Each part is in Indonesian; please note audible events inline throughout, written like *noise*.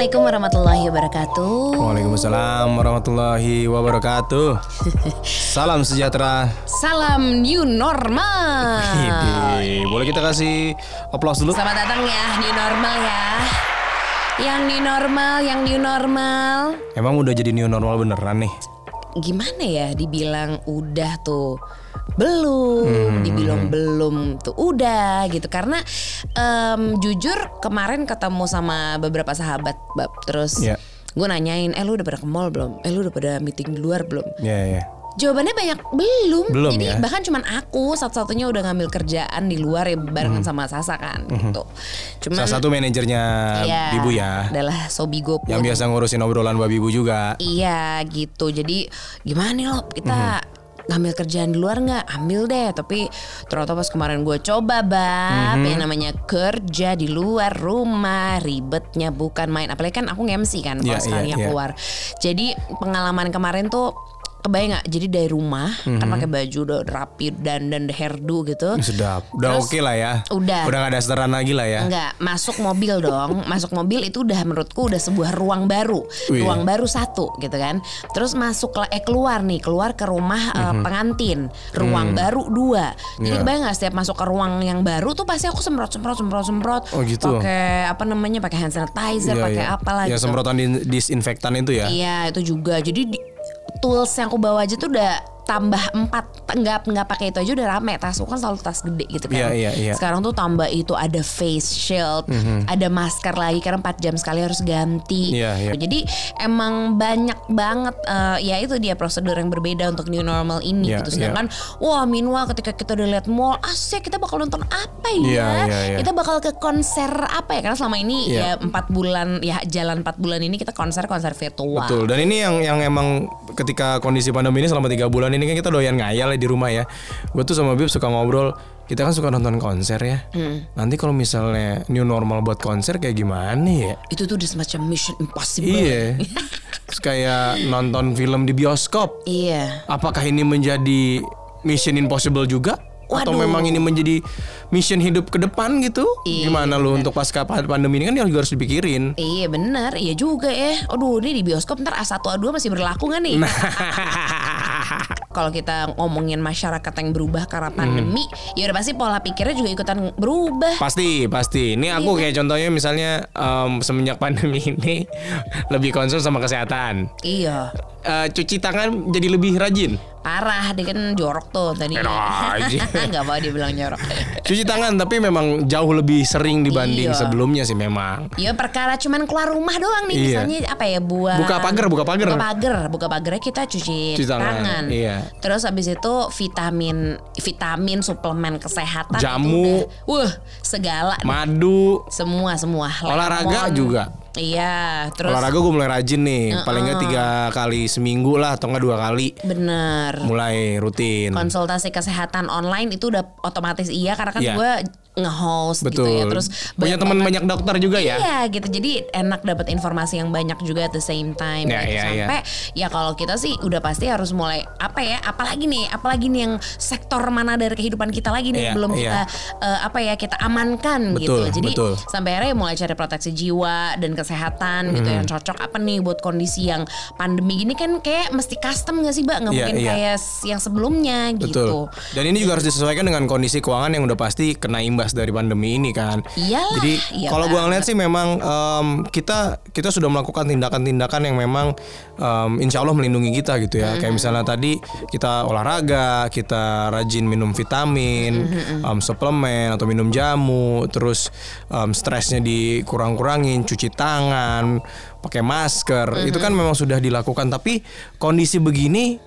Assalamualaikum warahmatullahi wabarakatuh. Waalaikumsalam warahmatullahi wabarakatuh. *laughs* Salam sejahtera. Salam new normal. *laughs* Hidi. Boleh kita kasih aplaus dulu? Selamat datang ya new normal ya. Yang new normal, yang new normal. Emang udah jadi new normal beneran nih? Gimana ya dibilang udah tuh belum, Hmm. dibilang belum tuh udah gitu karena em, jujur kemarin ketemu sama beberapa sahabat bab terus Ya. gue nanyain eh lu udah pada ke mall belum eh lu udah pada meeting di luar belum Ya ya. Jawabannya banyak belum. Belum Jadi ya? bahkan cuman aku satu-satunya udah ngambil kerjaan di luar ya barengan sama Sasa kan gitu. Cuman Hmm. Salah satu manajernya iya, Bibu ya. adalah Sobigo pun. Yang biasa ngurusin obrolan Babi Ibu juga. Iya gitu. Jadi gimana nih lo kita Mhm. Ngambil kerjaan di luar nggak? Ambil deh. Tapi ternyata pas kemarin gue coba bab Mhm. yang namanya kerja di luar rumah ribetnya bukan main. Apalagi kan aku nge-MC kan kalau Iya, sekalinya iya, iya. keluar. Jadi pengalaman kemarin tuh kebayang nggak? Jadi dari rumah kan Mhm. pakai baju udah rapi dan dan hairdo gitu. Sedap. Udah oke lah ya. udah. Udah gak ada seteran lagi lah ya. Enggak, masuk mobil dong. *laughs* Masuk mobil itu udah menurutku udah sebuah ruang baru. Wih. Ruang baru satu gitu kan. Terus masuk eh keluar nih, keluar ke rumah eh, pengantin. Ruang baru dua. Jadi. Iya. kebayang nggak setiap masuk ke ruang yang baru tuh pasti aku semprot semprot semprot semprot. Oh, gitu. Pakai apa namanya? Pakai hand sanitizer, Iya, pakai iya. apa lagi. Ya semprotan di- disinfektan itu ya. Iya itu juga. Jadi di- tools yang aku bawa aja tuh udah tambah empat nggak nggak pakai itu aja udah rame tasku kan selalu tas gede gitu kan Iya, iya, iya. sekarang tuh tambah itu ada face shield ada masker lagi karena 4 jam sekali harus ganti. Iya, iya. jadi emang banyak banget eh, ya itu dia prosedur yang berbeda untuk new normal ini Iya, gitu sedangkan wah meanwhile ketika kita udah lihat mall asik kita bakal nonton apa ya Iya, iya, iya. kita bakal ke konser apa ya karena selama ini Iya. ya empat bulan ya jalan empat bulan ini kita konser konser virtual Betul. Dan ini yang yang emang ketika kondisi pandemi ini selama tiga bulan ini kan kita doyan ngayal ya di rumah ya. Gue tuh sama Bib suka ngobrol. Kita kan suka nonton konser ya. Hmm. Nanti kalau misalnya new normal buat konser kayak gimana ya? itu tuh udah semacam mission impossible. Iya. Terus kayak nonton film di bioskop. Iya. Apakah ini menjadi mission impossible juga? Atau Waduh. memang ini menjadi mission hidup ke depan gitu? Iya, Gimana lu untuk pasca pandemi ini kan juga harus dipikirin. Iya bener, iya juga ya. Aduh ini di bioskop ntar A1 A2 masih berlaku gak nih? Nah. *laughs* Kalau kita ngomongin masyarakat yang berubah karena Hmm. pandemi, ya udah pasti pola pikirnya juga ikutan berubah. Pasti, pasti. Ini aku kayak contohnya misalnya em, semenjak pandemi *laughs* ini lebih concern sama kesehatan. Iya. Eh, cuci tangan jadi lebih rajin. Parah dia kan jorok tuh tadi. Enak aja. Gak mau dibilang jorok. Cuci tangan tapi memang jauh lebih sering dibanding Iya. sebelumnya sih memang. Ya perkara cuman keluar rumah doang nih Iya. Misalnya apa ya buat Buka pagar, buka pagar. Buka pagar Buka pagarnya kita cuci, Cuci tangan, iya. Terus habis itu vitamin Vitamin suplemen kesehatan Jamu. Wah segala. Madu, Semua semua olahraga Lemon. juga. Iya Terus Olahraga gue mulai rajin nih, paling nggak tiga kali seminggu lah atau nggak dua kali Bener mulai rutin. konsultasi kesehatan online itu udah otomatis iya karena kan Iya. gue nge-host Betul. gitu ya terus punya banyak teman banyak dokter juga ya. Iya gitu jadi enak dapat informasi yang banyak juga at the same time Ya, gitu. ya, ya. sampai ya kalau kita sih udah pasti harus mulai apa ya apalagi nih apalagi nih yang sektor mana dari kehidupan kita lagi nih yang belum iya. kita eh, apa ya kita amankan Betul, gitu jadi betul. sampai akhirnya mulai cari proteksi jiwa dan kesehatan gitu Hmm. yang cocok apa nih buat kondisi yang pandemi gini kan kayak mesti custom gak sih mbak nggak Iya, mungkin iya. kayak yang sebelumnya Betul. gitu Dan ini juga harus disesuaikan dengan kondisi keuangan yang udah pasti kena imbas dari pandemi ini kan. Iyalah, Jadi iya kalau banget. ngeliat sih memang em, kita kita sudah melakukan tindakan-tindakan yang memang em, insya Allah melindungi kita gitu ya. Kayak misalnya tadi kita olahraga, kita rajin minum vitamin, em, suplemen atau minum jamu, terus em, stresnya dikurang-kurangin, cuci tangan, pakai masker. Itu kan memang sudah dilakukan. Tapi kondisi begini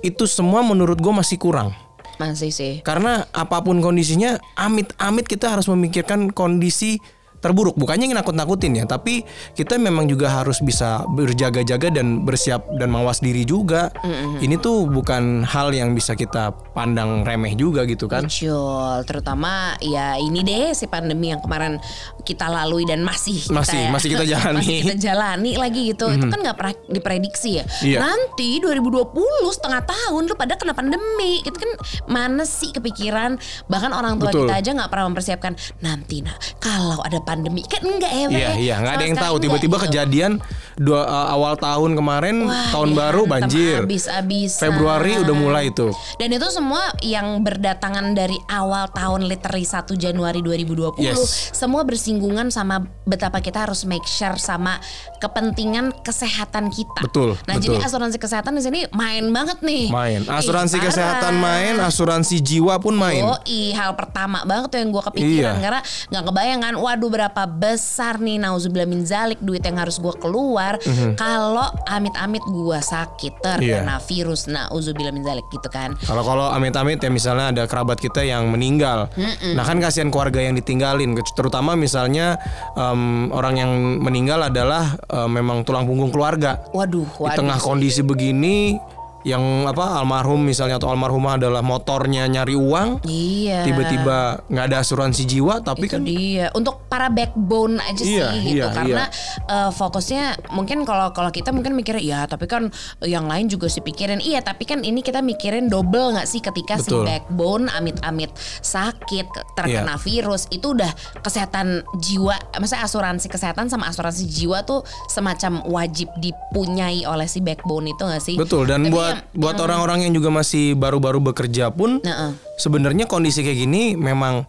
itu semua menurut gue masih kurang. Masih sih. Karena apa pun kondisinya, amit-amit kita harus memikirkan kondisi terburuk. Bukannya ingin nakut-nakutin ya, tapi kita memang juga harus bisa berjaga-jaga dan bersiap dan mawas diri juga. Ini tuh bukan hal yang bisa kita pandang remeh juga gitu kan. Betul, terutama ya ini deh si pandemi yang kemarin kita lalui dan masih kita Masih- ya- masih kita jalani. masih kita jalani lagi gitu. Itu kan nggak pernah diprediksi ya. Iya. Nanti 2020 setengah tahun lu pada kena pandemi. Itu kan mana sih kepikiran bahkan orang tua Betul. kita aja nggak pernah mempersiapkan nanti nah kalau ada pandemi kan enggak ya Iya ya? iya nggak ada yang tahu tiba-tiba gitu. kejadian dua uh, awal tahun kemarin Wah, tahun dihantam baru banjir abis-abisan. Februari udah mulai itu Dan itu semua yang berdatangan dari awal tahun literally 1 Januari 2020 Yes. semua bersinggungan sama betapa kita harus make sure sama kepentingan kesehatan kita. Betul, Nah, jadi betul. asuransi kesehatan di sini main banget nih. main asuransi Ih, parah. kesehatan main asuransi jiwa pun main Oh, i hal pertama banget tuh yang gue kepikiran Iya. karena nggak kebayang kan, waduh berapa besar nih nauzubillah min zalik duit yang harus gue keluar kalau amit-amit gue sakit terkena Iya. virus nauzubillah min zalik gitu kan. Kalau kalau amit-amit ya misalnya ada kerabat kita yang meninggal, nah kan kasihan keluarga yang ditinggalin, terutama misalnya em, orang yang meninggal adalah em, memang tulang punggung keluarga. Waduh, Di waduh. tengah kondisi begini, yang apa almarhum misalnya atau almarhumah adalah motornya nyari uang, Iya. tiba-tiba nggak ada asuransi jiwa, tapi itu kan dia untuk para backbone aja Iya, sih gitu iya, karena eh, fokusnya mungkin kalau kalau kita mungkin mikirnya ya tapi kan yang lain juga sih pikirin iya tapi kan ini kita mikirin double nggak sih ketika Betul. si backbone amit-amit sakit ke- terkena Iya. virus itu udah kesehatan jiwa maksudnya asuransi kesehatan sama asuransi jiwa tuh semacam wajib dipunyai oleh si backbone itu nggak sih betul. Dan Tapi buat yang- buat orang-orang yang juga masih baru-baru bekerja pun, Nah, eh. sebenarnya kondisi kayak gini memang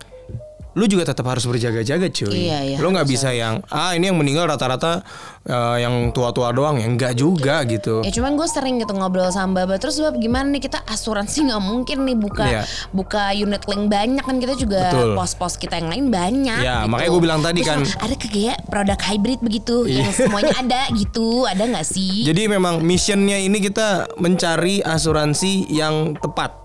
lu juga tetap harus berjaga-jaga cuy. Iya, iya, lu nggak bisa yang ah ini yang meninggal rata-rata eh, yang tua-tua doang ya enggak juga gitu. Ya cuman gue sering gitu ngobrol sama Baba Terus Bab gimana nih kita asuransi nggak mungkin nih buka Iya. buka unit link banyak kan kita juga pos-pos kita yang lain banyak. Ya, gitu. makanya gua bilang tadi Terus kan. ada kayak produk hybrid begitu yang semuanya ada gitu ada nggak sih? Jadi memang missionnya ini kita mencari asuransi yang tepat.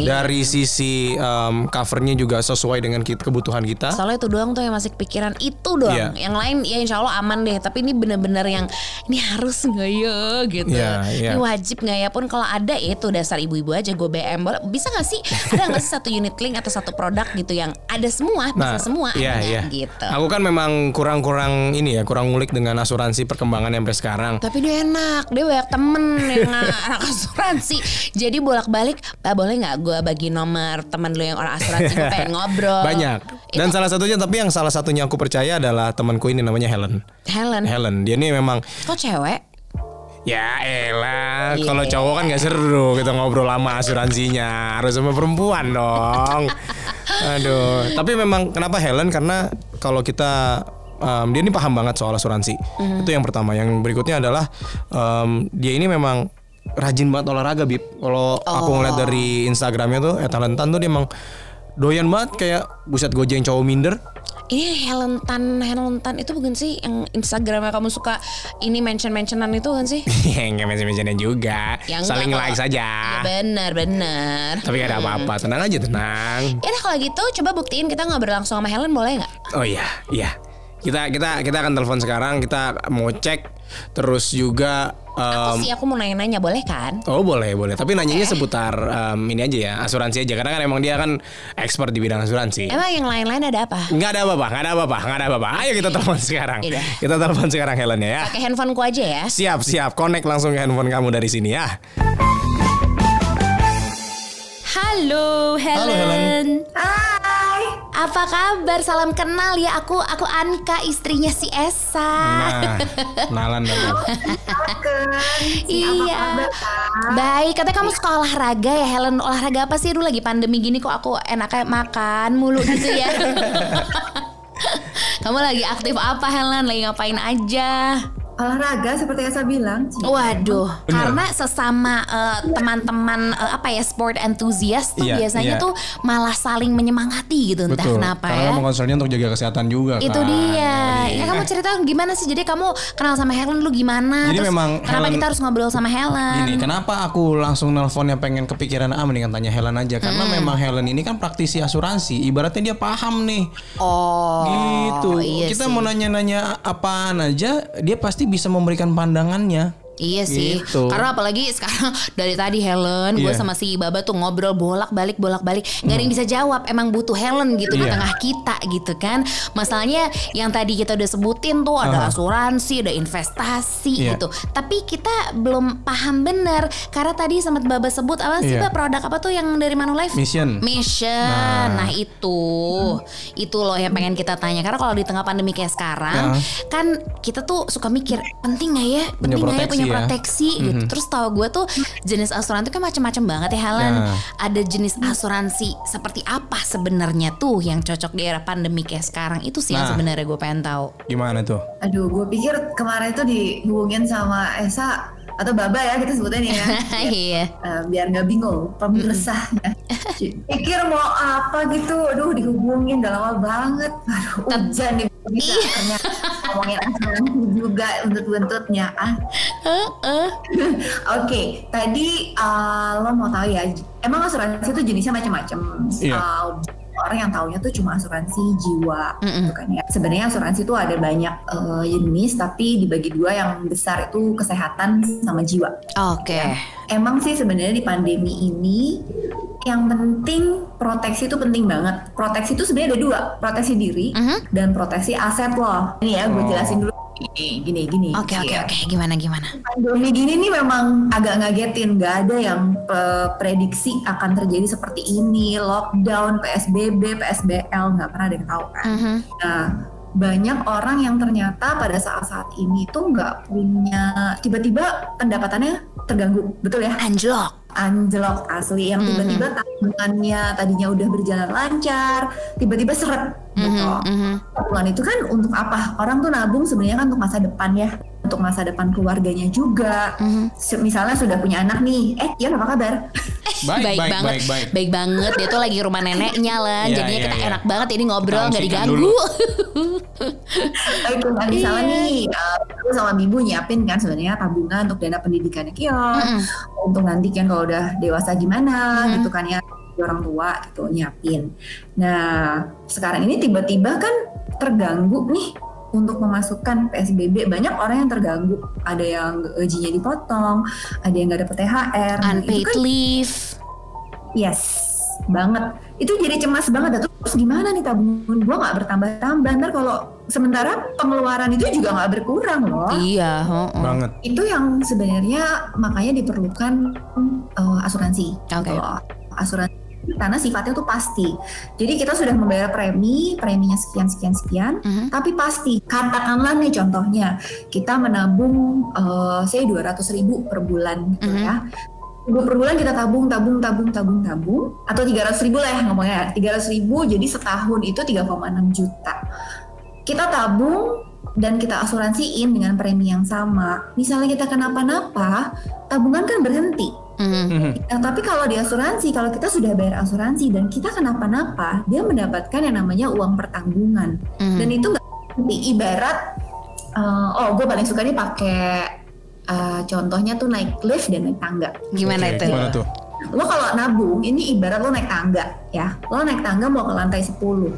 Iya. Dari sisi em, covernya juga sesuai dengan kit- kebutuhan kita. Soalnya itu doang tuh yang masih kepikiran itu doang. Iya. Yang lain ya insya Allah aman deh. Tapi ini bener-bener yang ini harus nggak ya gitu. Iya, iya. Ini wajib nggak ya pun kalau ada ya itu dasar ibu-ibu aja gue BM. Boleh- Bisa nggak sih? Ada nggak sih satu unit link atau satu produk gitu yang ada semua, bisa semua iya, ada nggak? gitu. Aku kan memang kurang-kurang ini ya, kurang ngulik dengan asuransi perkembangan sampai sekarang. Tapi dia enak, dia banyak temen yang *laughs* anak asuransi. Jadi bolak-balik, boleh nggak gue bagi nomor teman lu yang orang asuransi gue pengen *laughs* ngobrol. Banyak. Dan salah satunya tapi yang salah satunya aku percaya adalah temanku ini namanya Helen. Helen, Helen, dia ini memang kok cewek? Ya elah, Iya. kalau cowok kan gak seru kita ngobrol lama asuransinya Harus sama perempuan dong *laughs* Aduh, tapi memang kenapa Helen? Karena kalau kita em, dia ini paham banget soal asuransi Mhm. Itu yang pertama, yang berikutnya adalah em, Dia ini memang rajin banget olahraga Bib Kalau aku ngeliat Oh. dari Instagramnya tuh, eh talentan tuh dia emang doyan banget kayak buset gojeng cowok minder Ini Helen Tan, Helen Tan itu bukan sih yang Instagramnya kamu suka ini mention-mentionan itu kan sih? *laughs* Enggak macam-macamnya juga Yang Saling like saja Iya benar, benar. Tapi gak ada apa-apa, tenang aja tenang Ya kalau gitu coba buktiin kita ngobrol langsung sama Helen boleh nggak? Oh iya, iya. Kita kita kita akan telepon sekarang. Kita mau cek terus juga. Aku em, sih aku mau nanya-nanya boleh kan? oh boleh boleh. Tapi nanyanya seputar em, ini aja ya, asuransi aja. Karena kan emang dia kan expert di bidang asuransi. Emang yang lain-lain ada apa? Nggak ada apa-apa, nggak ada apa-apa, nggak ada apa-apa. Ayo kita telepon sekarang. Iya. Kita telepon sekarang Helen ya. Pakai handphoneku aja ya. Siap siap, connect langsung ke handphone kamu dari sini ya. Halo Helen. Halo, Helen. Hai, Apa kabar? Salam kenal ya. Aku aku Anka istrinya si Esa. Nah, nalan dong. Iya. Baik, katanya kamu suka olahraga ya Helen. Olahraga apa sih? Dulu lagi pandemi gini kok aku enaknya makan mulu gitu ya. *laughs* kamu lagi aktif apa Helen? Lagi ngapain aja? Olahraga seperti yang saya bilang. Waduh, karena sesama eh, teman-teman eh, apa ya sport enthusiast tuh Iya, biasanya iya. tuh malah saling menyemangati gitu entah kenapa Karena ya. emang concernnya untuk jaga kesehatan juga Itu kan. dia. Iya. Ya kamu cerita gimana sih? Jadi kamu kenal sama Helen lu gimana? Jadi Terus memang kenapa Helen- kita harus ngobrol sama Helen? Gini, kenapa aku langsung nelpon yang pengen kepikiran ah mendingan tanya Helen aja karena memang Helen ini kan praktisi asuransi, ibaratnya dia paham nih. Oh, gitu. iya Kita sih. mau nanya-nanya apaan aja, dia pasti bisa memberikan pandangannya. Iya sih, Gitu. karena apalagi sekarang *laughs* dari tadi Helen, gue Iya. sama si Baba tuh ngobrol bolak balik bolak balik, nggak ada yang bisa jawab. Emang butuh Helen gitu di Iya. tengah kita gitu kan. Masalahnya yang tadi kita udah sebutin tuh ada Aha. asuransi, ada investasi Iya. gitu. Tapi kita belum paham bener karena tadi sempat Baba sebut apa sih Iya. Ba, produk apa tuh yang dari Manulife? Mission. Mission. Nah. Nah, itu. Itu loh yang pengen kita tanya karena kalau di tengah pandemi kayak sekarang Nah. kan kita tuh suka mikir penting nggak ya? Penting nggak ya punya ya. proteksi gitu. Terus tahu gue tuh jenis asuransi kan macam-macam banget ya Helen. Nah. Ada jenis asuransi seperti apa sebenarnya tuh yang cocok di era pandemi kayak sekarang itu sih yang Nah. sebenarnya gue pengen tahu. Gimana tuh? Aduh, gue pikir kemarin itu dihubungin sama Esa atau Baba ya kita sebutnya nih ya. *laughs* Iya. Eh, biar nggak bingung pemirsanya. *laughs* Pikir mau apa gitu, aduh dihubungin udah lama banget. Aduh, hujan nih bisa Iya. ternyata ngomongin asuransi juga untuk-untutnya ah. Heeh. *laughs* Oke, tadi uh, lo mau tahu ya, emang asuransi itu jenisnya macam-macam. Iya. Uh, orang yang taunya tuh cuma asuransi jiwa, Mm-mm. gitu kan ya. Sebenarnya asuransi itu ada banyak uh, jenis, tapi dibagi dua yang besar itu kesehatan sama jiwa. Oke. Emang sih sebenarnya di pandemi ini yang penting proteksi itu penting banget. Proteksi itu sebenarnya ada dua, proteksi diri Mhm. dan proteksi aset lo. Ini ya, gue Oh. jelasin dulu. Gini, gini, gini. Oke oke Ya. oke gimana gimana? Pandemi gini nih memang agak ngagetin, nggak ada yang eh, prediksi akan terjadi seperti ini, lockdown, PSBB, PSBL, nggak pernah ada yang tahu kan. Mhm. Nah, banyak orang yang ternyata pada saat-saat ini tuh nggak punya, tiba-tiba pendapatannya terganggu, betul ya? Anjlok. Anjlok asli, yang tiba-tiba tabungannya tadinya udah berjalan lancar, tiba-tiba seret gitu. Mhm, mhm. Tabungan itu kan untuk apa? Orang tuh nabung sebenarnya kan untuk masa depan ya, untuk masa depan keluarganya juga. Mhm. Se- Misalnya sudah punya anak nih, eh Ian apa kabar? *laughs* Baik, baik, banget, baik, baik. banget. Dia tuh lagi rumah *laughs* neneknya lah, Iya, jadinya iya, kita iya. enak banget ini ngobrol nggak diganggu. *laughs* Itu kan misalnya Iya. nih, uh, aku sama Bibu nyiapin kan sebenarnya tabungan untuk dana pendidikannya Kion, Mm-mm. untuk nanti kan kalau udah dewasa gimana Mhm. gitu kan ya orang tua gitu nyiapin. Nah sekarang ini tiba-tiba kan terganggu nih untuk memasukkan PSBB banyak orang yang terganggu ada yang gajinya dipotong ada yang nggak dapet THR Nah, itu Unpaid kan leave. yes banget itu jadi cemas banget Dah. terus gimana nih tabungan gua nggak bertambah-tambah ntar kalau sementara pengeluaran itu juga nggak berkurang loh Iya, heeh. Banget. itu yang sebenarnya makanya diperlukan eh, asuransi Oke. gitu loh. asuransi karena sifatnya tuh pasti. Jadi kita sudah membayar premi preminya sekian sekian sekian. Mhm. tapi pasti katakanlah nih contohnya kita menabung eh saya 200 ribu per bulan gitu Mhm. ya. Ribu per bulan kita tabung tabung tabung tabung tabung. Atau 300 ribu lah ya ngomongnya. 300 ribu jadi setahun itu 3,6 juta. Kita tabung dan kita asuransiin dengan premi yang sama. Misalnya kita kenapa-napa tabungan kan berhenti Mhm. Mhm. Nah, tapi kalau di asuransi, kalau kita sudah bayar asuransi dan kita kenapa-napa, dia mendapatkan yang namanya uang pertanggungan. Mhm. Dan itu nggak ibarat, eh, oh gue paling suka nih pakai eh, contohnya tuh naik lift dan naik tangga. Gimana Oke, itu? Gimana tuh? Lo kalau nabung, ini ibarat lo naik tangga ya. Lo naik tangga mau ke lantai 10.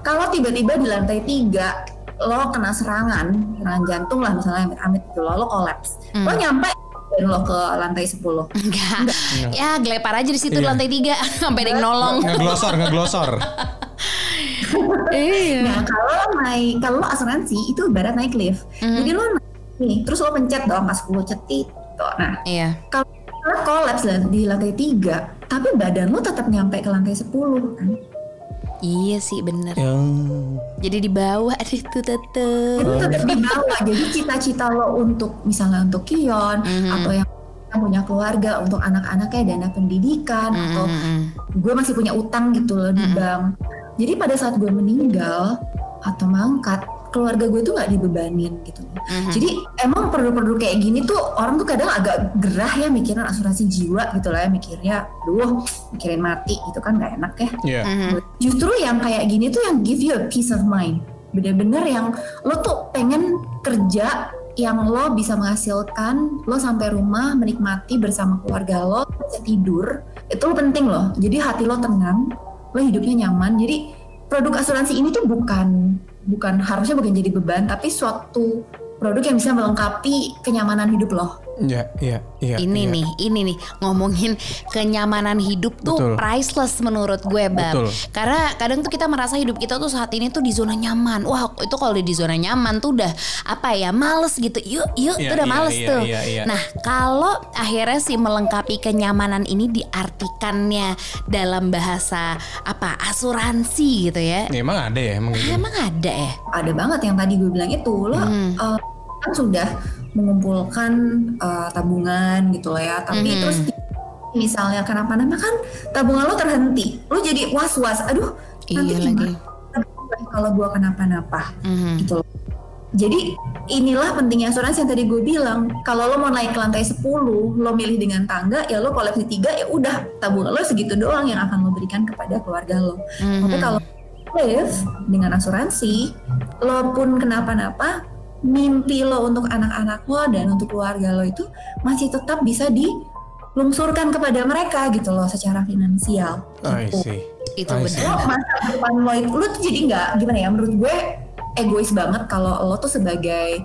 Kalau tiba-tiba di lantai 3 lo kena serangan, serangan jantung lah misalnya amit-amit gitu lo, lo kolaps. Lo Hmm. nyampe dan lo ke lantai 10. Enggak. Ya gelepar aja di situ di Iya. lantai tiga *laughs* sampai ada yang nolong. Ngeglosor, ngeglosor. *laughs* Iya. Nah kalau naik kalau lo asuransi itu ibarat naik lift. Mhm. Jadi lo naik nih terus lo pencet dong pas 10 cetit. Tuh. Nah Iya. kalau lo kolaps di lantai 3 tapi badan lo tetap nyampe ke lantai 10 kan. Iya sih bener. Yang Jadi di bawah *laughs* deh tuh tetep. Itu tetap di bawah. Jadi cita-cita lo untuk misalnya untuk Kion Mhm. atau yang punya keluarga untuk anak-anaknya dana pendidikan atau Mhm. gue masih punya utang gitu loh di Mm-mm. bank. Jadi pada saat gue meninggal atau mangkat, keluarga gue tuh nggak dibebanin gitu loh. Mhm. Jadi emang produk-produk kayak gini tuh orang tuh kadang agak gerah ya mikirin asuransi jiwa gitu lah ya mikirnya, aduh mikirin mati itu kan nggak enak ya. Iya. Mhm. Justru yang kayak gini tuh yang give you a peace of mind. Bener-bener yang lo tuh pengen kerja yang lo bisa menghasilkan lo sampai rumah menikmati bersama keluarga lo bisa tidur itu lo penting loh jadi hati lo tenang lo hidupnya nyaman jadi produk asuransi ini tuh bukan bukan harusnya bukan jadi beban tapi suatu produk yang bisa melengkapi kenyamanan hidup lo Iya, iya, iya. ini iya. nih, ini nih ngomongin kenyamanan hidup tuh Betul. priceless menurut gue, Bab. Betul. Karena kadang tuh kita merasa hidup kita tuh saat ini tuh di zona nyaman. Wah, itu kalau di zona nyaman tuh udah apa ya, males gitu. Yuk, yuk, Iya, tuh udah iya, males iya, tuh. iya, iya. Nah, kalau akhirnya sih melengkapi kenyamanan ini diartikannya dalam bahasa apa? Asuransi gitu ya. Ya, emang ada ya, emang Ah, gitu. emang ada ya? ada banget yang tadi gue bilang itu lo Hmm. eh, kan sudah mengumpulkan eh, tabungan gitu loh ya. Tapi Mhm. terus misalnya kenapa-napa kan tabungan lo terhenti. Lo jadi was-was. Aduh nanti Iya lagi. gimana? Kalau gue kenapa-napa. Mhm. gitu loh. Jadi inilah pentingnya asuransi yang tadi gue bilang. Kalau lo mau naik ke lantai 10 lo milih dengan tangga ya lo koleksi tiga ya udah. Tabungan lo segitu doang yang akan lo berikan kepada keluarga lo. Mhm. tapi kalau live dengan asuransi, lo pun kenapa-napa, mimpi lo untuk anak-anak lo dan untuk keluarga lo itu masih tetap bisa dilungsurkan kepada mereka gitu loh secara finansial. I Gitu. see. Itu I benar. Lo masa depan lo itu, lo tuh jadi nggak gimana ya? Menurut gue egois banget kalau lo tuh sebagai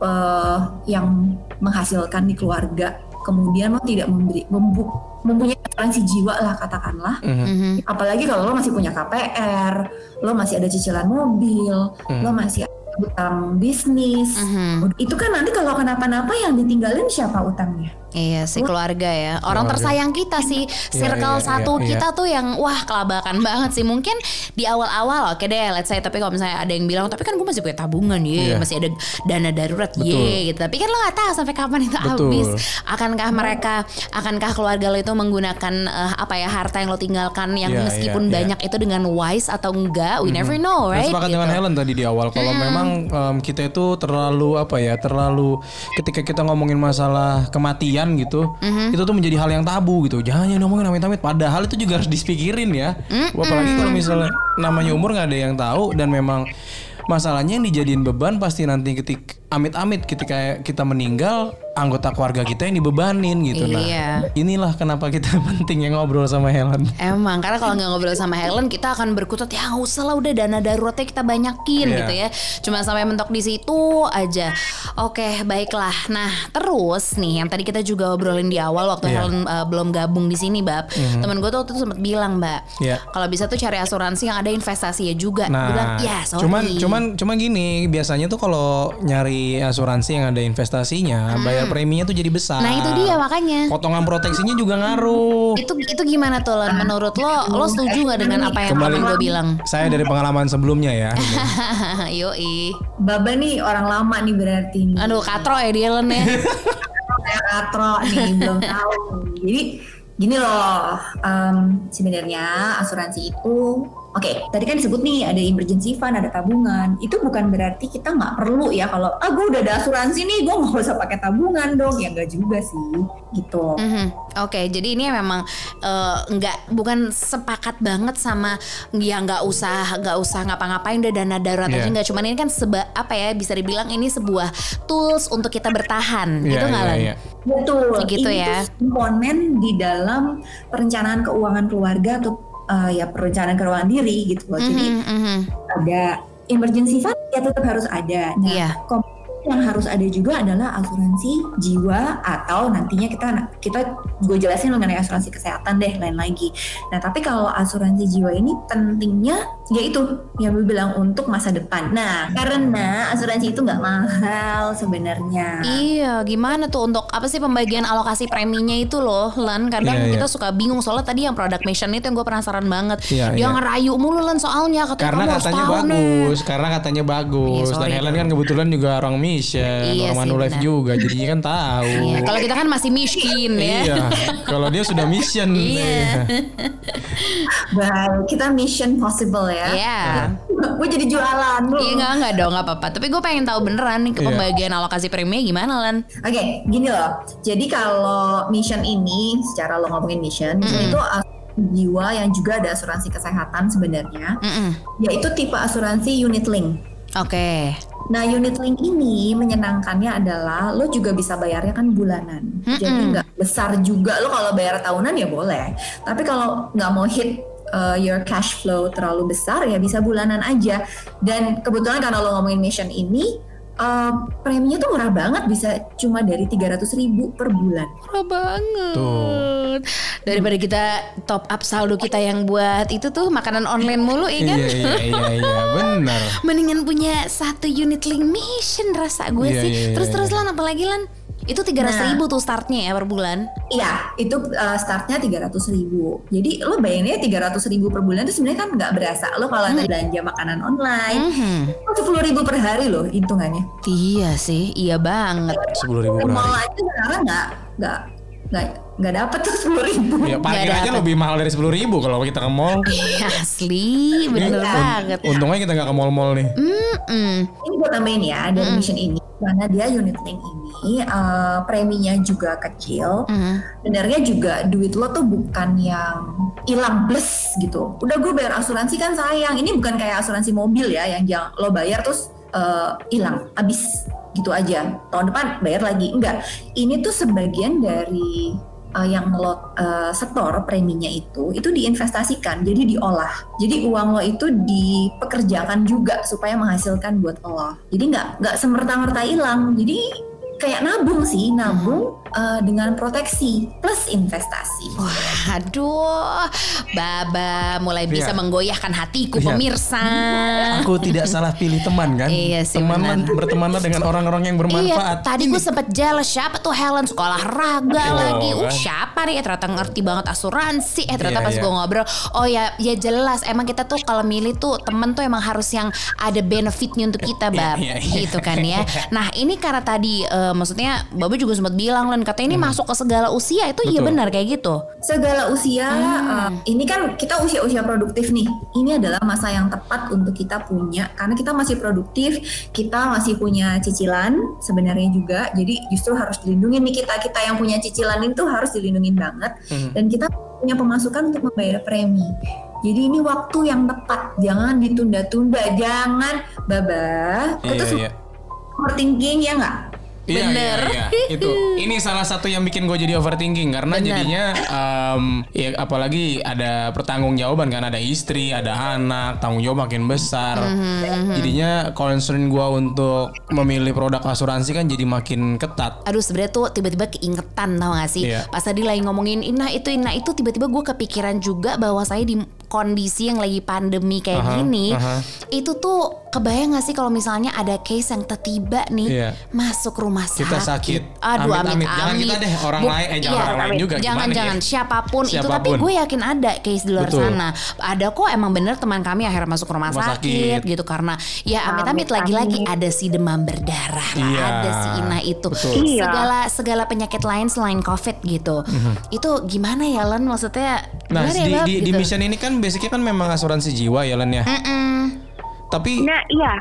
eh, yang menghasilkan di keluarga, kemudian lo tidak memberi membu, mempunyai asuransi jiwa lah katakanlah Mhm. Mhm. apalagi kalau lo masih punya KPR, lo masih ada cicilan mobil, Hmm. lo masih utang bisnis. Mhm. Itu kan nanti kalau kenapa-napa yang ditinggalin siapa utangnya? Iya si keluarga ya. Orang Keluarga. tersayang kita sih. Circle iya, satu iya, kita tuh yang Wah kelabakan banget sih. Mungkin di awal-awal Oke deh let's say Tapi kalau misalnya ada yang bilang Tapi kan gue masih punya tabungan ya Iya. Masih ada dana darurat ye gitu. Tapi kan lo gak tahu sampai kapan itu Betul. habis. Akankah mereka Akankah keluarga lo itu menggunakan eh, Apa ya Harta yang lo tinggalkan Yang Iya, meskipun iya, iya. banyak itu dengan wise Atau enggak? We never know right? sepakat Gitu. dengan Helen tadi di awal kalau memang em, kita itu terlalu apa ya terlalu ketika kita ngomongin masalah kematian gitu itu tuh menjadi hal yang tabu gitu. Jangan jangan ngomongin amit-amit. Padahal itu juga harus dipikirin ya. Apalagi kalau misalnya namanya umur nggak ada yang tahu dan memang masalahnya yang dijadiin beban pasti nanti ketika amit-amit ketika kita meninggal anggota keluarga kita yang dibebanin gitu Iya. nah inilah kenapa kita *laughs* pentingnya ngobrol sama Helen Emang karena kalau nggak ngobrol sama Helen kita akan berkutat ya nggak usah lah udah dana daruratnya kita banyakin Iya. gitu ya. Cuma sampai mentok di situ aja. Oke baiklah. Nah terus nih yang tadi kita juga obrolin di awal waktu Iya. Helen uh, belum gabung di sini, Bab. Temen gue tuh waktu itu sempat bilang, Mbak, Iya. kalau bisa tuh cari asuransi yang ada investasinya juga. Nah, bilang ya sorry. cuman cuman cuman gini, biasanya tuh kalau nyari asuransi yang ada investasinya, bayar preminya tuh jadi besar. Nah itu dia makanya. Potongan proteksinya juga ngaruh. Itu itu gimana tuh Len? Menurut lo, lo setuju nggak dengan apa yang Kembali gue bilang? Saya dari pengalaman sebelumnya ya. *laughs* Yoi. Baba nih orang lama nih berarti nih. Aduh katro ya dia Len ya. *laughs* Katro nih belum tahu. Jadi gini loh, em, sebenarnya asuransi itu Oke, tadi kan disebut nih ada emergency fund, ada tabungan. Itu bukan berarti kita nggak perlu ya kalau ah gue udah ada asuransi nih, gue nggak usah pakai tabungan dong. Ya nggak juga sih, gitu. Mhm. Oke, jadi ini memang nggak bukan sepakat banget sama ya nggak usah nggak usah ngapa-ngapain udah dana darurat aja Iya. nggak cuman ini kan seba apa ya bisa dibilang ini sebuah tools untuk kita bertahan Iya, gitu nggak Lan? iya. Betul. Gitu ini ya. tuh komponen di dalam perencanaan keuangan keluarga atau eh, ya perencanaan keuangan diri gitu loh. Jadi Mhm, mhm. ada emergency fund ya tetap harus ada. Nah, Iya. komponen yang harus ada juga adalah asuransi jiwa atau nantinya kita kita gue jelasin mengenai asuransi kesehatan deh lain lagi. Nah tapi kalau asuransi jiwa ini pentingnya yaitu yang gue bilang untuk masa depan. Nah karena asuransi itu nggak mahal sebenarnya. Iya, gimana tuh untuk apa sih pembagian alokasi preminya itu loh, Lan? Kadang Iya, kita iya. suka bingung soalnya tadi yang product mission itu yang gue penasaran banget. Iya, Dia iya. ngerayu mulu Lan soalnya katanya Karena kamu harus katanya tahu nih. bagus, karena katanya bagus. Iya, Dan Helen kan kebetulan juga orang mission, Iya orang Manulife juga, jadinya kan tahu. Iya, kalau kita kan masih miskin ya. Iya, kalau dia sudah mission. Iya. Baik, kita mission possible ya. Iya. *laughs* gue jadi jualan lu. Iya enggak enggak dong enggak apa-apa. Tapi gue pengen tahu beneran nih ke Iya. pembagian alokasi premi gimana Lan? Oke, gini loh. Jadi kalau mission ini, secara lo ngomongin mission, mission itu asuransi jiwa yang juga ada asuransi kesehatan sebenarnya, yaitu tipe asuransi unit link. Oke. Nah, unit link ini menyenangkannya adalah lo juga bisa bayarnya kan bulanan. Jadi nggak besar juga lo kalau bayar tahunan ya boleh. Tapi kalau nggak mau hit uh, your cash flow terlalu besar ya bisa bulanan aja. Dan kebetulan karena lo ngomongin mission ini eh, preminya tuh murah banget bisa cuma dari 300 ribu per bulan. Murah banget. Tuh. Daripada kita top up saldo kita yang buat itu tuh makanan online mulu ya kan? Iya iya iya iya benar. *laughs* Mendingan punya satu unit link mission rasa gue Iya, sih. iya, iya, terus terus iya. lan apalagi lan? Itu 300 ribu tuh startnya ya per bulan. Iya, itu uh, startnya 300 ribu. Jadi lo bayanginnya 300 ribu per bulan itu sebenarnya kan nggak berasa. Lo kalau tadi belanja makanan online, Mhm. sepuluh ribu per hari loh hitungannya. Iya sih, iya banget. Sepuluh ribu Ke per mall hari. aja sekarang nggak nggak nggak nggak dapet tuh sepuluh ribu. Ya parkir Nggak aja dapet. lebih mahal dari sepuluh ribu kalau kita ke mall. *laughs* Iya, Asli, bener Iya. banget. Untungnya kita nggak ke mall-mall nih. Mm-mm. Ini gue tambahin ya dari mission ini karena dia unit link ini eh, preminya juga kecil. Mm. Sebenarnya juga duit lo tuh bukan yang hilang plus gitu. Udah gue bayar asuransi kan sayang. Ini bukan kayak asuransi mobil ya yang jangan lo bayar terus eh, hilang, habis gitu aja. Tahun depan bayar lagi. Enggak. Ini tuh sebagian dari eh, yang lo eh, setor preminya itu itu diinvestasikan jadi diolah jadi uang lo itu dipekerjakan juga supaya menghasilkan buat lo jadi nggak nggak semerta-merta hilang jadi kayak nabung sih nabung eh, dengan proteksi plus investasi Aduh, Baba mulai bisa Iya. menggoyahkan hatiku Iya. pemirsa. Aku tidak salah pilih teman kan? Iya sih, benar. bertemanlah dengan orang-orang yang Iya, bermanfaat. tadi gue sempet jealous siapa tuh Helen sekolah raga Oh, lagi. Uh, kan. siapa nih? Eh, ternyata ngerti banget asuransi. Eh ternyata Iya, pas iya. gue ngobrol, oh ya, ya jelas. Emang kita tuh kalau milih tuh temen tuh emang harus yang ada benefitnya untuk kita, bab. iya, iya. Gitu kan ya. Nah ini karena tadi, eh, maksudnya Baba juga sempat bilang, Len katanya ini masuk ke segala usia. Itu iya Hmm. Benar kayak gitu. segala usia uh, ini kan kita usia-usia produktif nih ini adalah masa yang tepat untuk kita punya karena kita masih produktif kita masih punya cicilan sebenarnya juga jadi justru harus dilindungi nih kita kita yang punya cicilan itu harus dilindungi banget Hmm. dan kita punya pemasukan untuk membayar premi jadi ini waktu yang tepat jangan ditunda-tunda jangan babah Iya, itu iya. overthinking ya nggak Iya, Bener. iya, iya. itu. *laughs* Ini salah satu yang bikin gue jadi overthinking karena Bener. jadinya em, ya apalagi ada pertanggungjawaban kan ada istri, ada anak, tanggung jawab makin besar. Mhm. Jadinya concern gue untuk memilih produk asuransi kan jadi makin ketat. Aduh sebenarnya tuh tiba-tiba keingetan tau gak sih Iya. Pas tadi lagi ngomongin Ina itu Ina itu Tiba-tiba gue kepikiran juga bahwa saya di kondisi yang lagi pandemi kayak Aha, gini aha. Itu tuh kebayang gak sih kalau misalnya ada case yang tiba-tiba nih Iya. Masuk rumah sakit Kita sakit. Aduh Amit-amit. amit-amit Jangan kita deh, orang lain- eh, jangan orang lain juga, gimana Jangan-jangan ya? siapa pun, itu Tapi Siapa pun. gue yakin ada case di luar Betul. sana Ada kok emang bener teman kami akhirnya masuk rumah, Rumah sakit, sakit. gitu Karena ya amit-amit lagi-lagi ada si demam berdarah lah, Iya. Ada si Ina itu Betul. Iya. segala segala penyakit lain selain covid gitu itu gimana ya Len maksudnya. Nah gimana ya, di, Bab? di, di Gitu. mission ini kan basicnya kan memang asuransi jiwa ya Len ya. Mm-mm. Tapi Nah iya,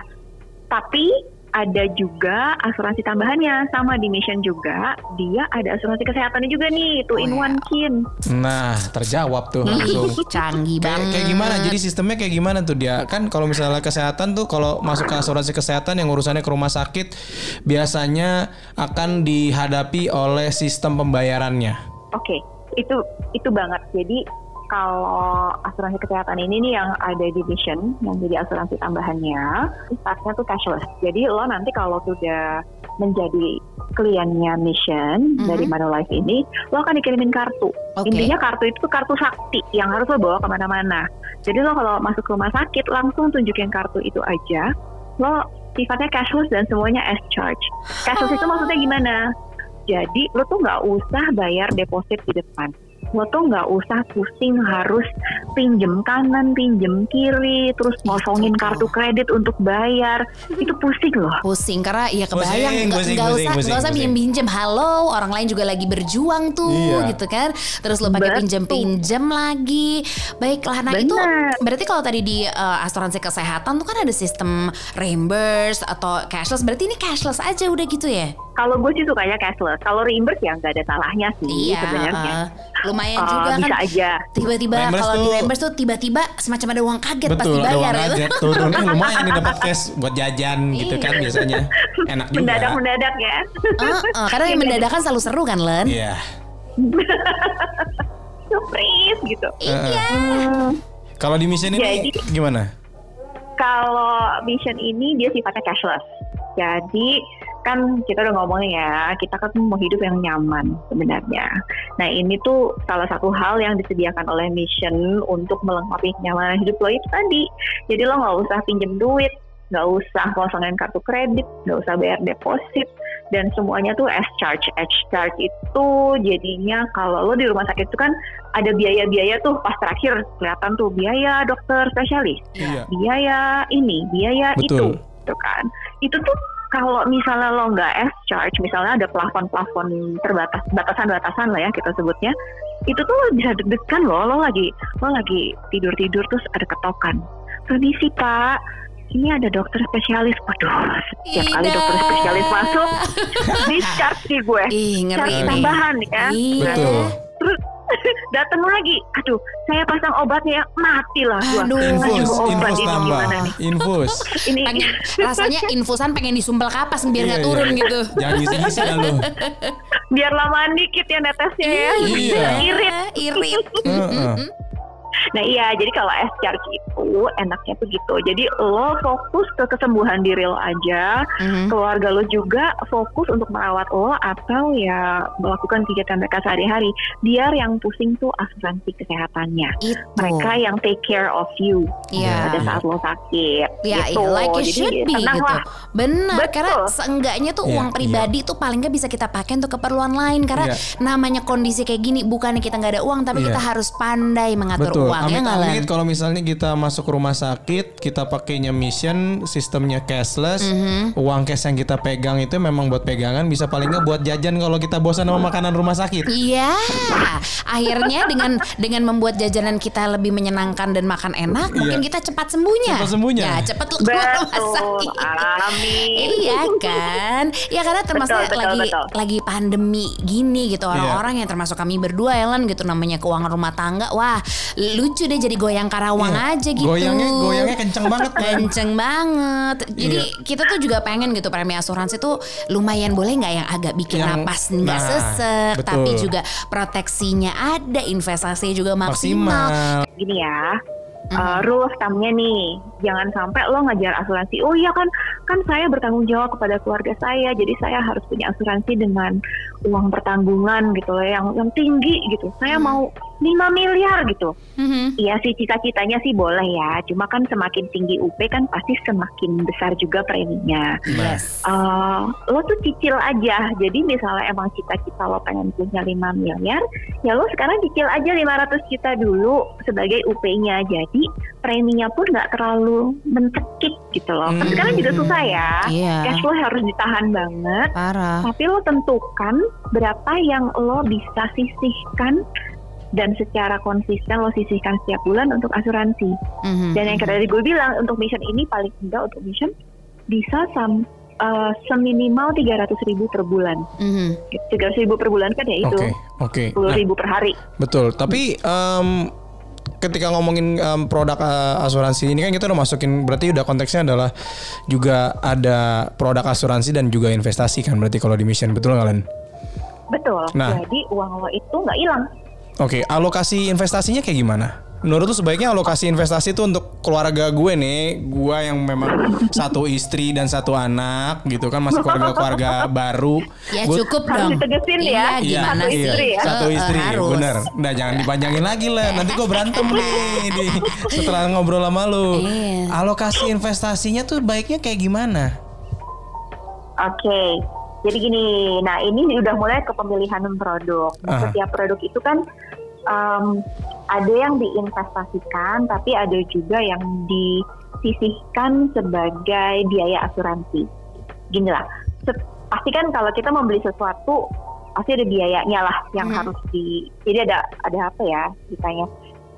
tapi ada juga asuransi tambahannya sama di Mission juga dia ada asuransi kesehatannya juga nih two in one kin. nah terjawab tuh langsung. Ih, *laughs* canggih banget kayak gimana? Jadi sistemnya kayak gimana tuh dia? Kan kalau misalnya kesehatan tuh kalau masuk ke asuransi kesehatan yang urusannya ke rumah sakit biasanya akan dihadapi oleh sistem pembayarannya. Oke, itu itu banget. Jadi kalau asuransi kesehatan ini nih yang ada di Mission yang jadi asuransi tambahannya, startnya tuh cashless. Jadi lo nanti kalau sudah menjadi kliennya Mission Mhm. dari Manulife ini, lo akan dikirimin kartu. Oke. Intinya kartu itu tuh kartu sakti yang harus lo bawa ke mana-mana. Jadi lo kalau masuk rumah sakit langsung tunjukin kartu itu aja. Lo sifatnya cashless dan semuanya as charge. Cashless itu maksudnya gimana? Jadi lo tuh nggak usah bayar deposit di depan. Lo tuh nggak usah pusing harus pinjem kanan, pinjem kiri, terus ngosongin tuh. kartu kredit untuk bayar. Itu pusing loh. pusing karena ya kebayang nggak usah nggak usah pinjem pinjem halo orang lain juga lagi berjuang tuh Iya. gitu kan terus lo pakai pinjem pinjem lagi baiklah nah itu Benar. berarti kalau tadi di uh, asuransi kesehatan tuh kan ada sistem reimburse atau cashless berarti ini cashless aja udah gitu ya Kalau gue sih sukanya cashless. Kalau reimburse ya nggak ada salahnya sih iya sebenarnya. uh, lumayan Uh, juga bisa kan aja. tiba-tiba kalau di reimburse tuh tiba-tiba semacam ada uang kaget pas Betul, ada dibayar uang ya aja *laughs* turun eh lumayan nih dapat cash buat jajan gitu kan biasanya. Enak juga. Mendadak mendadak ya. Uh, uh, karena yang mendadakan selalu seru kan Len Iya. *laughs* Surprise gitu. iya Hmm, Kalau di mission ini Jadi- gimana? kalau mission ini dia sifatnya cashless. Jadi kan kita udah ngomongin ya, kita kan mau hidup yang nyaman sebenarnya. Nah ini tuh salah satu hal yang disediakan oleh mission untuk melengkapi kenyamanan hidup lo itu tadi. Jadi lo nggak usah pinjem duit, nggak usah kosongin kartu kredit, nggak usah bayar deposit, dan semuanya tuh S charge. S charge itu jadinya kalau lo di rumah sakit itu kan ada biaya-biaya tuh pas terakhir kelihatan tuh biaya dokter spesialis, Iya. biaya ini, biaya Betul. itu, gitu kan. Itu tuh kalau misalnya lo nggak S charge, misalnya ada plafon-plafon terbatas, batasan-batasan lah ya kita sebutnya, itu tuh lo bisa deg-degan loh, lo lagi lo lagi tidur-tidur terus ada ketokan. Permisi pak, ini ada dokter spesialis. Waduh, setiap kali Ida. dokter spesialis masuk, *laughs* discharge nih gue. Ih, ngeri Charge tambahan ya. Iya. Betul. Terus *laughs* datang lagi, aduh saya pasang obatnya, mati lah. Aduh. Infus, obat infus ini tambah. gimana nih? Infus. *laughs* Ini Pengen, rasanya infusan pengen disumpel kapas biar nggak Iya, turun iya. gitu. Jangan ngisi-ngisi dah lu. biar lamaan dikit ya netesnya ya. Iya. Irit. Irit. Heeh. Nah iya, jadi kalau S charge itu enaknya tuh gitu. Jadi lo fokus ke kesembuhan diri lo aja, Mhm. keluarga lo juga fokus untuk merawat lo atau ya melakukan kegiatan mereka sehari-hari. Biar yang pusing tuh asuransi kesehatannya. Itu. Mereka yang take care of you Iya. pada saat lo sakit. Ya, gitu. iya, like it Jadi should be tenang gitu. lah. Benar, Betul. karena seenggaknya tuh Iya, uang pribadi tuh paling nggak bisa kita pakai untuk keperluan lain karena Iya. namanya kondisi kayak gini bukannya kita nggak ada uang tapi Iya. kita harus pandai mengatur Betul. uang ya nggak Lan? Amit-amit kalau misalnya kita masuk rumah sakit, kita pakainya mission, sistemnya cashless, Mhm. uang cash yang kita pegang itu memang buat pegangan, bisa paling nggak buat jajan kalau kita bosan sama makanan rumah sakit. Iya, akhirnya dengan dengan membuat jajanan kita lebih menyenangkan dan makan enak, mungkin kita cepat sembuhnya. Cepat sembuhnya. Ya, cepat lu keluar rumah sakit. Amin. Iya kan? Ya karena termasuk Betul, betul, lagi betul. lagi pandemi gini gitu Iya. orang-orang yang termasuk kami berdua Ellen gitu namanya keuangan rumah tangga. Wah, lucu deh jadi goyang karawang Iya. aja gitu. Goyangnya goyangnya kenceng banget kan. Kenceng banget. Jadi Iya. kita tuh juga pengen gitu premi asuransi tuh lumayan boleh nggak yang agak bikin Yang- napas nggak nah, sesek, betul. tapi juga proteksinya ada, investasinya juga maksimal. Maksimal. gini ya. Uh, rule of thumb-nya nih, jangan sampai lo ngejar asuransi. Oh iya kan, kan saya bertanggung jawab kepada keluarga saya, jadi saya harus punya asuransi dengan uang pertanggungan gitu loh, yang yang tinggi gitu. Saya mau 5 miliar gitu. Mhm. Iya sih cita-citanya sih boleh ya, cuma kan semakin tinggi UP kan pasti semakin besar juga preminya. Yes. Eh, lo tuh cicil aja. Jadi misalnya emang cita-cita lo pengen punya 5 miliar, ya lo sekarang cicil aja 500 juta dulu sebagai UP-nya. Jadi preminya pun nggak terlalu mencekik gitu loh. Kan Hmm. sekarang juga susah ya. Iya. Cash flow harus ditahan banget. Parah. Tapi lo tentukan berapa yang lo bisa sisihkan dan secara konsisten lo sisihkan setiap bulan untuk asuransi. Mhm. Dan yang tadi gue bilang untuk mission ini paling enggak untuk mission bisa sam, eh, seminimal 300 ribu per bulan. Mhm. 300 ribu per bulan kan ya itu Oke, oke. 10 Nah, ribu per hari. Betul, tapi em, ketika ngomongin em, produk eh, asuransi ini kan kita udah masukin berarti udah konteksnya adalah juga ada produk asuransi dan juga investasi kan berarti kalau di mission betul nggak Len? Betul. Nah. Jadi uang lo itu nggak hilang. Oke, alokasi investasinya kayak gimana? Menurut tuh sebaiknya alokasi investasi itu untuk keluarga gue nih, gue yang memang satu istri dan satu anak gitu kan masih keluarga-keluarga baru. Ya Gua- cukup Harus dong. ditegesin ya, Iya, Iya, gimana satu sih? istri ya. Satu Eh, istri, harus. bener. Nah jangan dipanjangin lagi lah. *laughs* Nanti gue berantem nih di, setelah ngobrol sama lu. Iya. Alokasi investasinya tuh baiknya kayak gimana? Oke. Jadi gini, nah ini udah mulai ke pemilihan produk. Nah, setiap produk itu kan em, ada yang diinvestasikan, tapi ada juga yang disisihkan sebagai biaya asuransi. Gini lah, se- pasti kan kalau kita membeli sesuatu pasti ada biayanya lah yang Hmm. harus di. Jadi ada ada apa ya ditanya?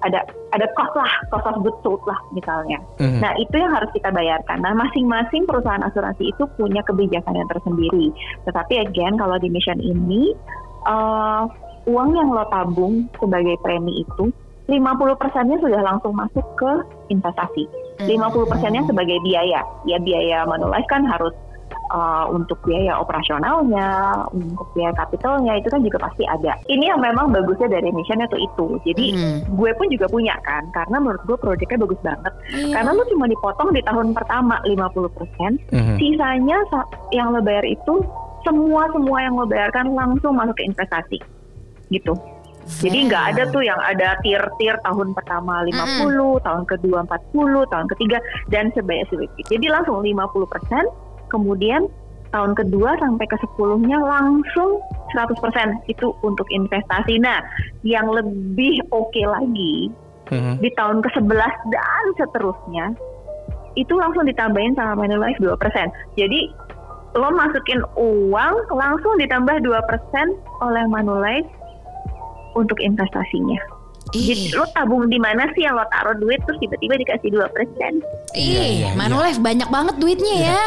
Ada ada cost lah, cost of goods sold lah misalnya. Mhm. Nah, itu yang harus kita bayarkan. Nah, masing-masing perusahaan asuransi itu punya kebijakan yang tersendiri. Tetapi again, kalau di mission ini, eh, uang yang lo tabung sebagai premi itu, 50 persennya sudah langsung masuk ke investasi. 50 persennya sebagai biaya. Ya, biaya Manulife kan harus uh, untuk biaya operasionalnya, untuk biaya kapitalnya itu kan juga pasti ada. Ini yang memang bagusnya dari missionnya tuh itu. Jadi Hmm. gue pun juga punya kan, karena menurut gue proyeknya bagus banget. Iya. Karena lu cuma dipotong di tahun pertama 50%, Mhm. sisanya sa- yang lo bayar itu semua semua yang lo bayarkan langsung masuk ke investasi, gitu. Jadi nggak ada tuh yang ada tier-tier tahun pertama 50, tahun kedua 40, tahun ketiga dan sebanyak sebanyak. Jadi langsung 50%, kemudian tahun kedua sampai ke 10-nya langsung 100% itu untuk investasi. Nah, yang lebih oke lagi Mhm. di tahun ke-11 dan seterusnya itu langsung ditambahin sama Manulife 2%. Jadi lo masukin uang langsung ditambah 2% oleh Manulife untuk investasinya. Jadi Ih, lo tabung di mana sih yang lo taruh duit terus tiba-tiba dikasih 2%. Iya, ih, iya, Manulife banyak banget duitnya ya.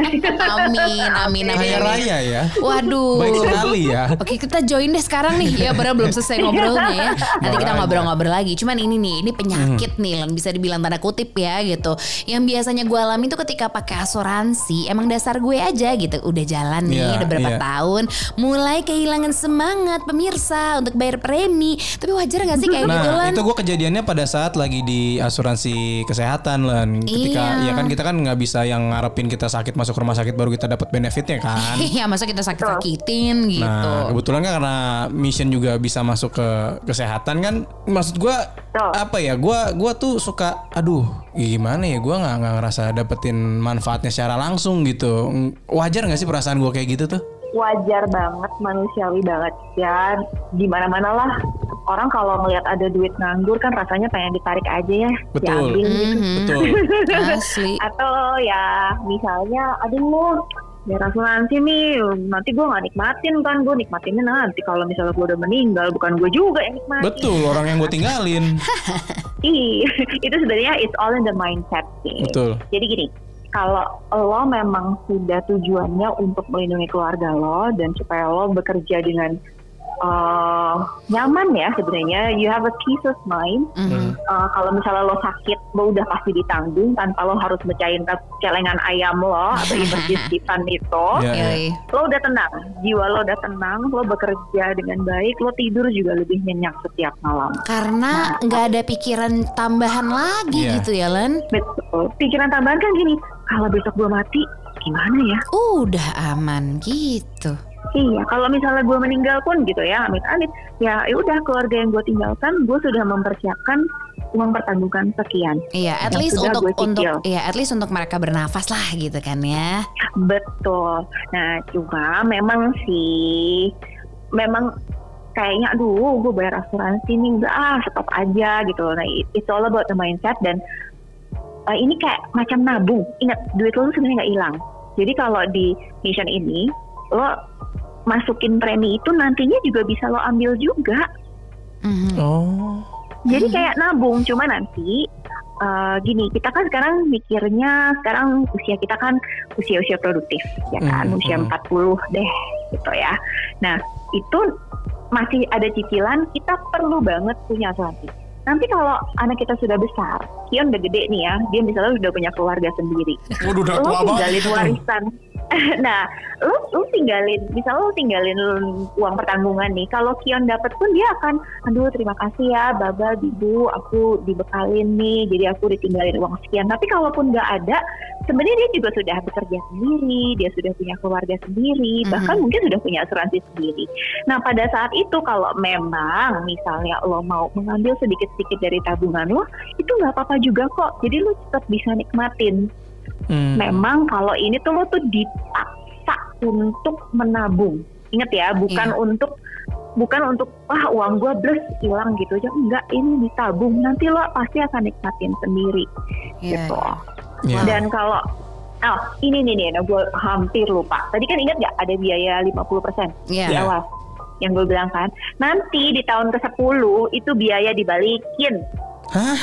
amin, amin, amin. Kaya amin. raya ya. Waduh. Baik sekali ya. Oke kita join deh sekarang nih ya Padahal belum selesai ngobrolnya ya Nanti kita ngobrol-ngobrol lagi Cuman ini nih Ini penyakit nih Lan Bisa dibilang tanda kutip ya gitu Yang biasanya gue alami tuh ketika pakai asuransi Emang dasar gue aja gitu Udah jalan nih Iya, Udah berapa iya. tahun Mulai kehilangan semangat Pemirsa Untuk bayar premi Tapi wajar gak sih kayak gitu Nah Lan? itu gue kejadiannya pada saat lagi di asuransi kesehatan Lan. Ketika Iya. ya kan kita kan nggak bisa yang ngarepin kita sakit masuk rumah sakit baru kita dapat benefitnya kan? *laughs* Iya masa kita sakit-sakitin gitu. Nah kebetulan kan karena mission juga bisa masuk ke kesehatan kan Maksud gue apa ya Gua gua tuh suka aduh gimana ya Gua nggak nggak ngerasa dapetin manfaatnya secara langsung gitu. Wajar nggak sih perasaan gue kayak gitu tuh Wajar banget, manusiawi banget ya. Di mana-mana lah orang kalau ngelihat ada duit nganggur kan rasanya pengen ditarik aja ya, Betul. diambil gitu. Mhm. Betul Asli *laughs* Atau ya misalnya, aduh biar asuransi nih, nanti gue nggak nikmatin kan, gue nikmatinnya nanti kalau misalnya gue udah meninggal, bukan gue juga yang nikmatin. Betul orang yang gue tinggalin *laughs* Ih, *laughs* itu sebenarnya it's all in the mindset sih. Betul Jadi gini, kalau lo memang sudah tujuannya untuk melindungi keluarga lo dan supaya lo bekerja dengan uh, nyaman ya sebenarnya, you have a peace of mind. Mhm. Uh, kalau misalnya lo sakit, lo udah pasti ditanggung tanpa lo harus mecahin celengan ayam lo *laughs* atau emergency fund itu. Ya, ya. Yoi. Lo udah tenang, jiwa lo udah tenang, lo bekerja dengan baik, lo tidur juga lebih nyenyak setiap malam. Karena nggak ada pikiran tambahan lagi Iya. gitu ya Len Betul. Pikiran tambahan kan gini, kalau besok gue mati, gimana ya? Udah aman gitu Iya, kalau misalnya gue meninggal pun gitu ya, amit-amit, ya ya udah keluarga yang gue tinggalkan, gue sudah mempersiapkan uang pertanggungan sekian. Iya, at least untuk untuk iya, at least untuk mereka bernafas lah gitu kan ya. Betul. Nah, cuma memang sih, memang kayaknya, aduh, gue bayar asuransi nih, enggak ah, stop aja gitu. Nah, it- it's all about the mindset dan uh, ini kayak macam nabung. Ingat, duit lo tuh sebenarnya nggak hilang. Jadi kalau di mission ini, lo masukin premi itu nantinya juga bisa lo ambil juga. Mhm. Oh Jadi kayak nabung, cuma nanti uh, gini, kita kan sekarang mikirnya sekarang usia kita kan usia-usia produktif, ya kan, Hmm, usia hmm. 40 deh, gitu ya. Nah, itu masih ada cicilan, kita perlu banget punya asuransi. Nanti kalau anak kita sudah besar, Kion udah gede nih ya, dia misalnya udah punya keluarga sendiri. Waduh udah tua banget warisan. *laughs* nah, lo lo tinggalin, misalnya lo tinggalin uang pertanggungan nih. Kalau Kion dapat pun dia akan, aduh terima kasih ya, Baba, Bibu, aku dibekalin nih, jadi aku ditinggalin uang sekian. Tapi kalaupun nggak ada, sebenarnya dia juga sudah bekerja sendiri, dia sudah punya keluarga sendiri, bahkan Mhm. mungkin sudah punya asuransi sendiri. Nah, pada saat itu kalau memang misalnya lo mau mengambil sedikit-sedikit dari tabungan lo, itu nggak apa-apa juga kok. Jadi lo tetap bisa nikmatin. Hmm. Memang kalau ini tuh lo tuh dipaksa untuk menabung. Ingat ya, bukan Iya. untuk bukan untuk wah uang gue blus hilang gitu aja. Enggak, ini ditabung. Nanti lo pasti akan nikmatin sendiri Iya. gitu. Iya. Dan kalau Oh, ini nih nih, gue hampir lupa. Tadi kan ingat nggak ada biaya 50% Iya. di awal yang gue bilang kan. Nanti di tahun ke-10 itu biaya dibalikin. Hah?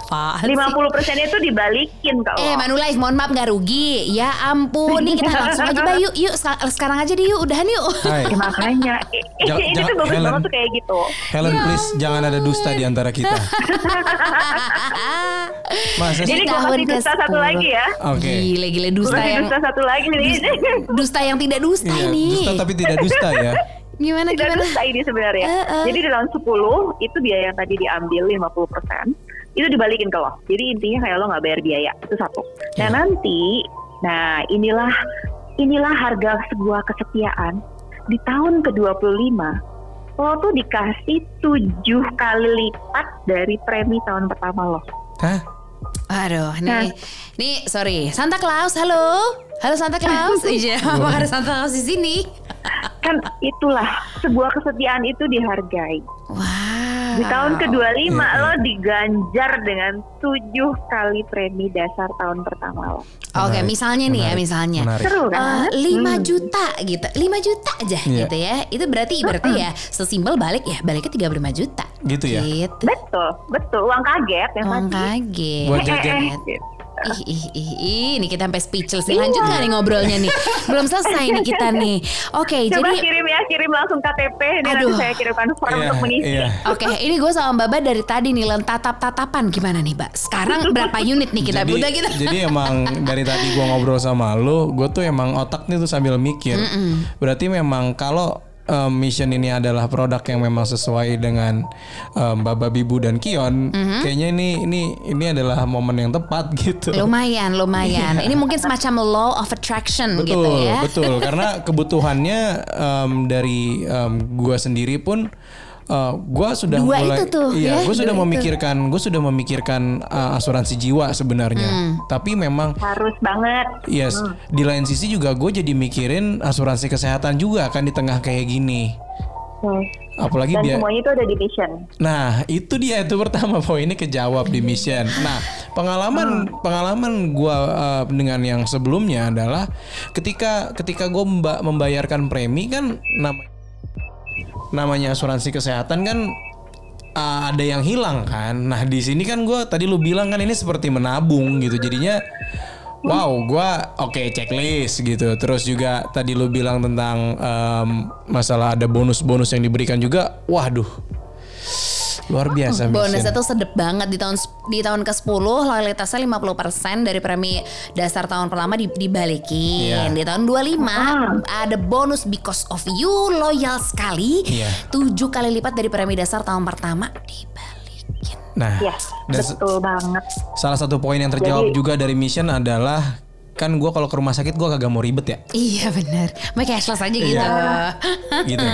Apaan sih? 50 persennya itu dibalikin ke Eh. Manulife mohon maaf nggak rugi Ya ampun Nih kita langsung aja Mbak Yuk yuk seka- sekarang aja deh yuk Udahan yuk Hai. Ya, makanya Jangan- ini jangan- tuh bagus Helen. banget tuh kayak gitu. Helen please jangan ada dusta di antara kita. *laughs* Masa? Jadi gue kasih dusta ke-10. satu lagi ya. Oke. Gile gile Gue dusta yang dusta satu lagi nih. Dusta yang tidak dusta Iya, ini dusta tapi tidak dusta ya. *laughs* Gimana Tidak gimana dusta ini sebenarnya. Eh, eh. Jadi di tahun 10 itu biaya yang tadi diambil 50% itu dibalikin ke lo. Jadi intinya kayak lo nggak bayar biaya itu satu. Nah Iya. nanti, nah inilah inilah harga sebuah kesetiaan di tahun ke-25 lo tuh dikasih tujuh kali lipat dari premi tahun pertama lo. Hah? Aduh, Nah. Nih, sorry, Santa Claus, halo, halo Santa Claus, *laughs* iya, apa ada Santa Claus di sini? Kan itulah sebuah kesetiaan itu dihargai. Wow. Di tahun ke-25 Iya, lo diganjar dengan tujuh kali premi dasar tahun pertama lo. Oke, Menarik, misalnya nih ya, menarik, misalnya. menarik. Seru kan? Eh, 5 Hmm. juta gitu 5 juta aja Iya. gitu ya Itu berarti berarti ya Sesimpel balik ya Baliknya 35 juta Gitu ya? Gitu Betul, betul. Uang kaget yang tadi. kaget Buat jajan. Gitu. Ih, ih, ih, ih, ini kita sampai speechless nih. Lanjut nggak nih ngobrolnya nih? Belum selesai nih kita nih. Oke, Coba jadi kirim ya, kirim langsung KTP. Ini Aduh. nanti saya kirimkan form Iya, untuk mengisi. iya. Oke, ini gue sama Mbak Ba dari tadi nih len tatap-tatapan gimana nih, Mbak? Sekarang berapa *laughs* unit nih kita? jadi, Udah kita. jadi emang dari tadi gua ngobrol sama lu, gue tuh emang otaknya tuh sambil mikir. Berarti memang kalau um, mission ini adalah produk yang memang sesuai dengan um, Baba Bibu dan Kion, kayaknya ini ini ini adalah momen yang tepat *laughs* gitu. Lumayan, lumayan. Ini mungkin semacam law of attraction betul, gitu ya. betul. Karena *laughs* kebutuhannya um, dari um, gua sendiri pun uh, gua sudah Dua mulai itu tuh, iya, ya, gue sudah dua itu. memikirkan, gue sudah memikirkan uh, asuransi jiwa sebenarnya. Hmm. Tapi memang Harus banget. Yes, di lain sisi juga gue jadi mikirin asuransi kesehatan juga kan di tengah kayak gini. Hmm. Apalagi Dan biar semuanya itu ada di mission. Nah, itu dia itu pertama *laughs* poinnya kejawab di mission. Nah, pengalaman pengalaman gua uh, dengan yang sebelumnya adalah ketika ketika gue membayarkan premi kan nama namanya asuransi kesehatan kan uh, ada yang hilang kan. Nah, di sini kan gua tadi lu bilang kan ini seperti menabung gitu. Jadinya Wow, gua oke checklist gitu. Terus juga tadi lu bilang tentang em, masalah ada bonus-bonus yang diberikan juga. Waduh, luar biasa. Bonusnya Mission. tuh sedep banget di tahun di tahun ke-10 loyalitasnya 50% dari premi dasar tahun pertama di- dibalikin. Iya. Di tahun 25 ada bonus because of you loyal sekali. Iya. 7 kali lipat dari premi dasar tahun pertama dibalikin. Nah, Yes, se- betul banget. salah satu poin yang terjawab Jadi- juga dari mission adalah kan gua kalau ke rumah sakit gua kagak mau ribet ya, Iya bener. Mau cashless aja gitu. gitu.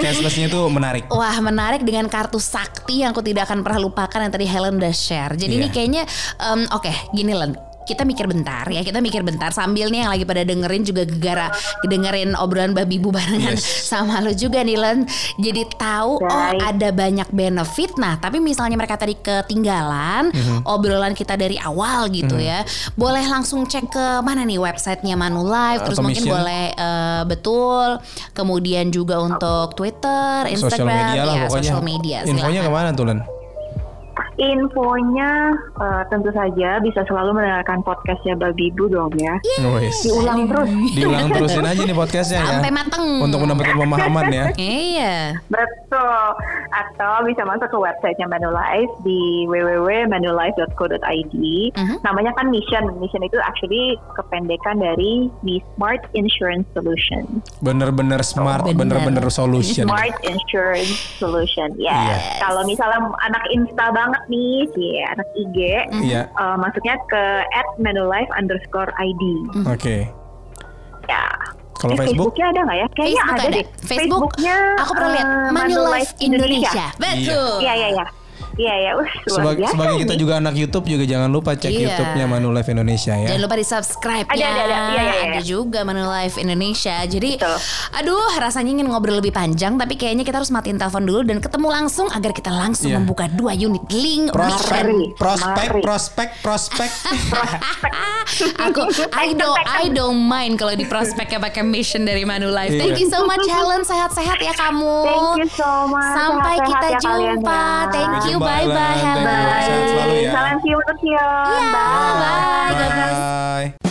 Cashlessnya tuh menarik. Wah menarik dengan kartu sakti yang aku tidak akan pernah lupakan yang tadi Helen udah share. Jadi ini Iya. kayaknya em, oke gini Len. Kita mikir bentar ya, kita mikir bentar sambil nih yang lagi pada dengerin juga gegara dengerin obrolan babi bu barengan Yes. sama lu juga nih Len. Jadi tahu oh ada banyak benefit. Nah, tapi misalnya mereka tadi ketinggalan Mhm. obrolan kita dari awal gitu ya. Boleh langsung cek ke mana nih websitenya Manulife terus Atau mungkin Mission. boleh eh, betul. Kemudian juga untuk Twitter, Sosial Instagram, media lah ya, pokoknya. social media. Infonya ke mana tuh Len? Infonya eh, tentu saja bisa selalu mendengarkan podcastnya Babi Bu dong ya. Wes. Diulang terus. Diulang terusin aja nih podcastnya ya. Sampai mateng. Untuk mendapatkan pemahaman ya. Iya. Betul. Atau bisa masuk ke websitenya Manulife di www.manulife.co.id. Mhm. Namanya kan Mission. Mission itu actually kependekan dari The Smart Insurance Solution. Bener-bener smart, Bener. bener-bener solution. Smart Insurance Solution. Ya. Iya. Kalau misalnya anak Insta banget nih, sih anak IG, Iya. eh, masuknya ke at Manulife underscore ID. Oke. Ya. Kalau Eh, Facebook? Facebooknya ada nggak ya? Kayaknya Facebook ada, ada. deh. Facebook, Facebooknya aku pernah lihat eh, Manulife Indonesia. Betul. Iya, iya, iya. Iya, iya. Uh, luar Sebagai, biasa sebagai kita nih. juga anak YouTube juga jangan lupa cek Iya. YouTube-nya Manulife Indonesia ya. Jangan lupa di subscribe Ada, ada, ada. Iya, iya, iya. Ada juga Manulife Indonesia. Jadi, Betul. aduh, rasanya ingin ngobrol lebih panjang, tapi kayaknya kita harus matiin telepon dulu dan ketemu langsung agar kita langsung Iya. membuka dua unit link Prospek, prospek, mari. prospek, prospek. *laughs* Aku I don't I don't mind kalau di prospeknya pakai mission dari Manulife. Thank you so much Helen, sehat-sehat ya kamu. Thank you so much. Sampai Sehat-sehat kita ya jumpa. ya. Thank you, jumpa. Bye bye. Lan. Thank you. Helen. Sehat selalu ya. Salam cium untuk. Bye bye. God bless. Bye.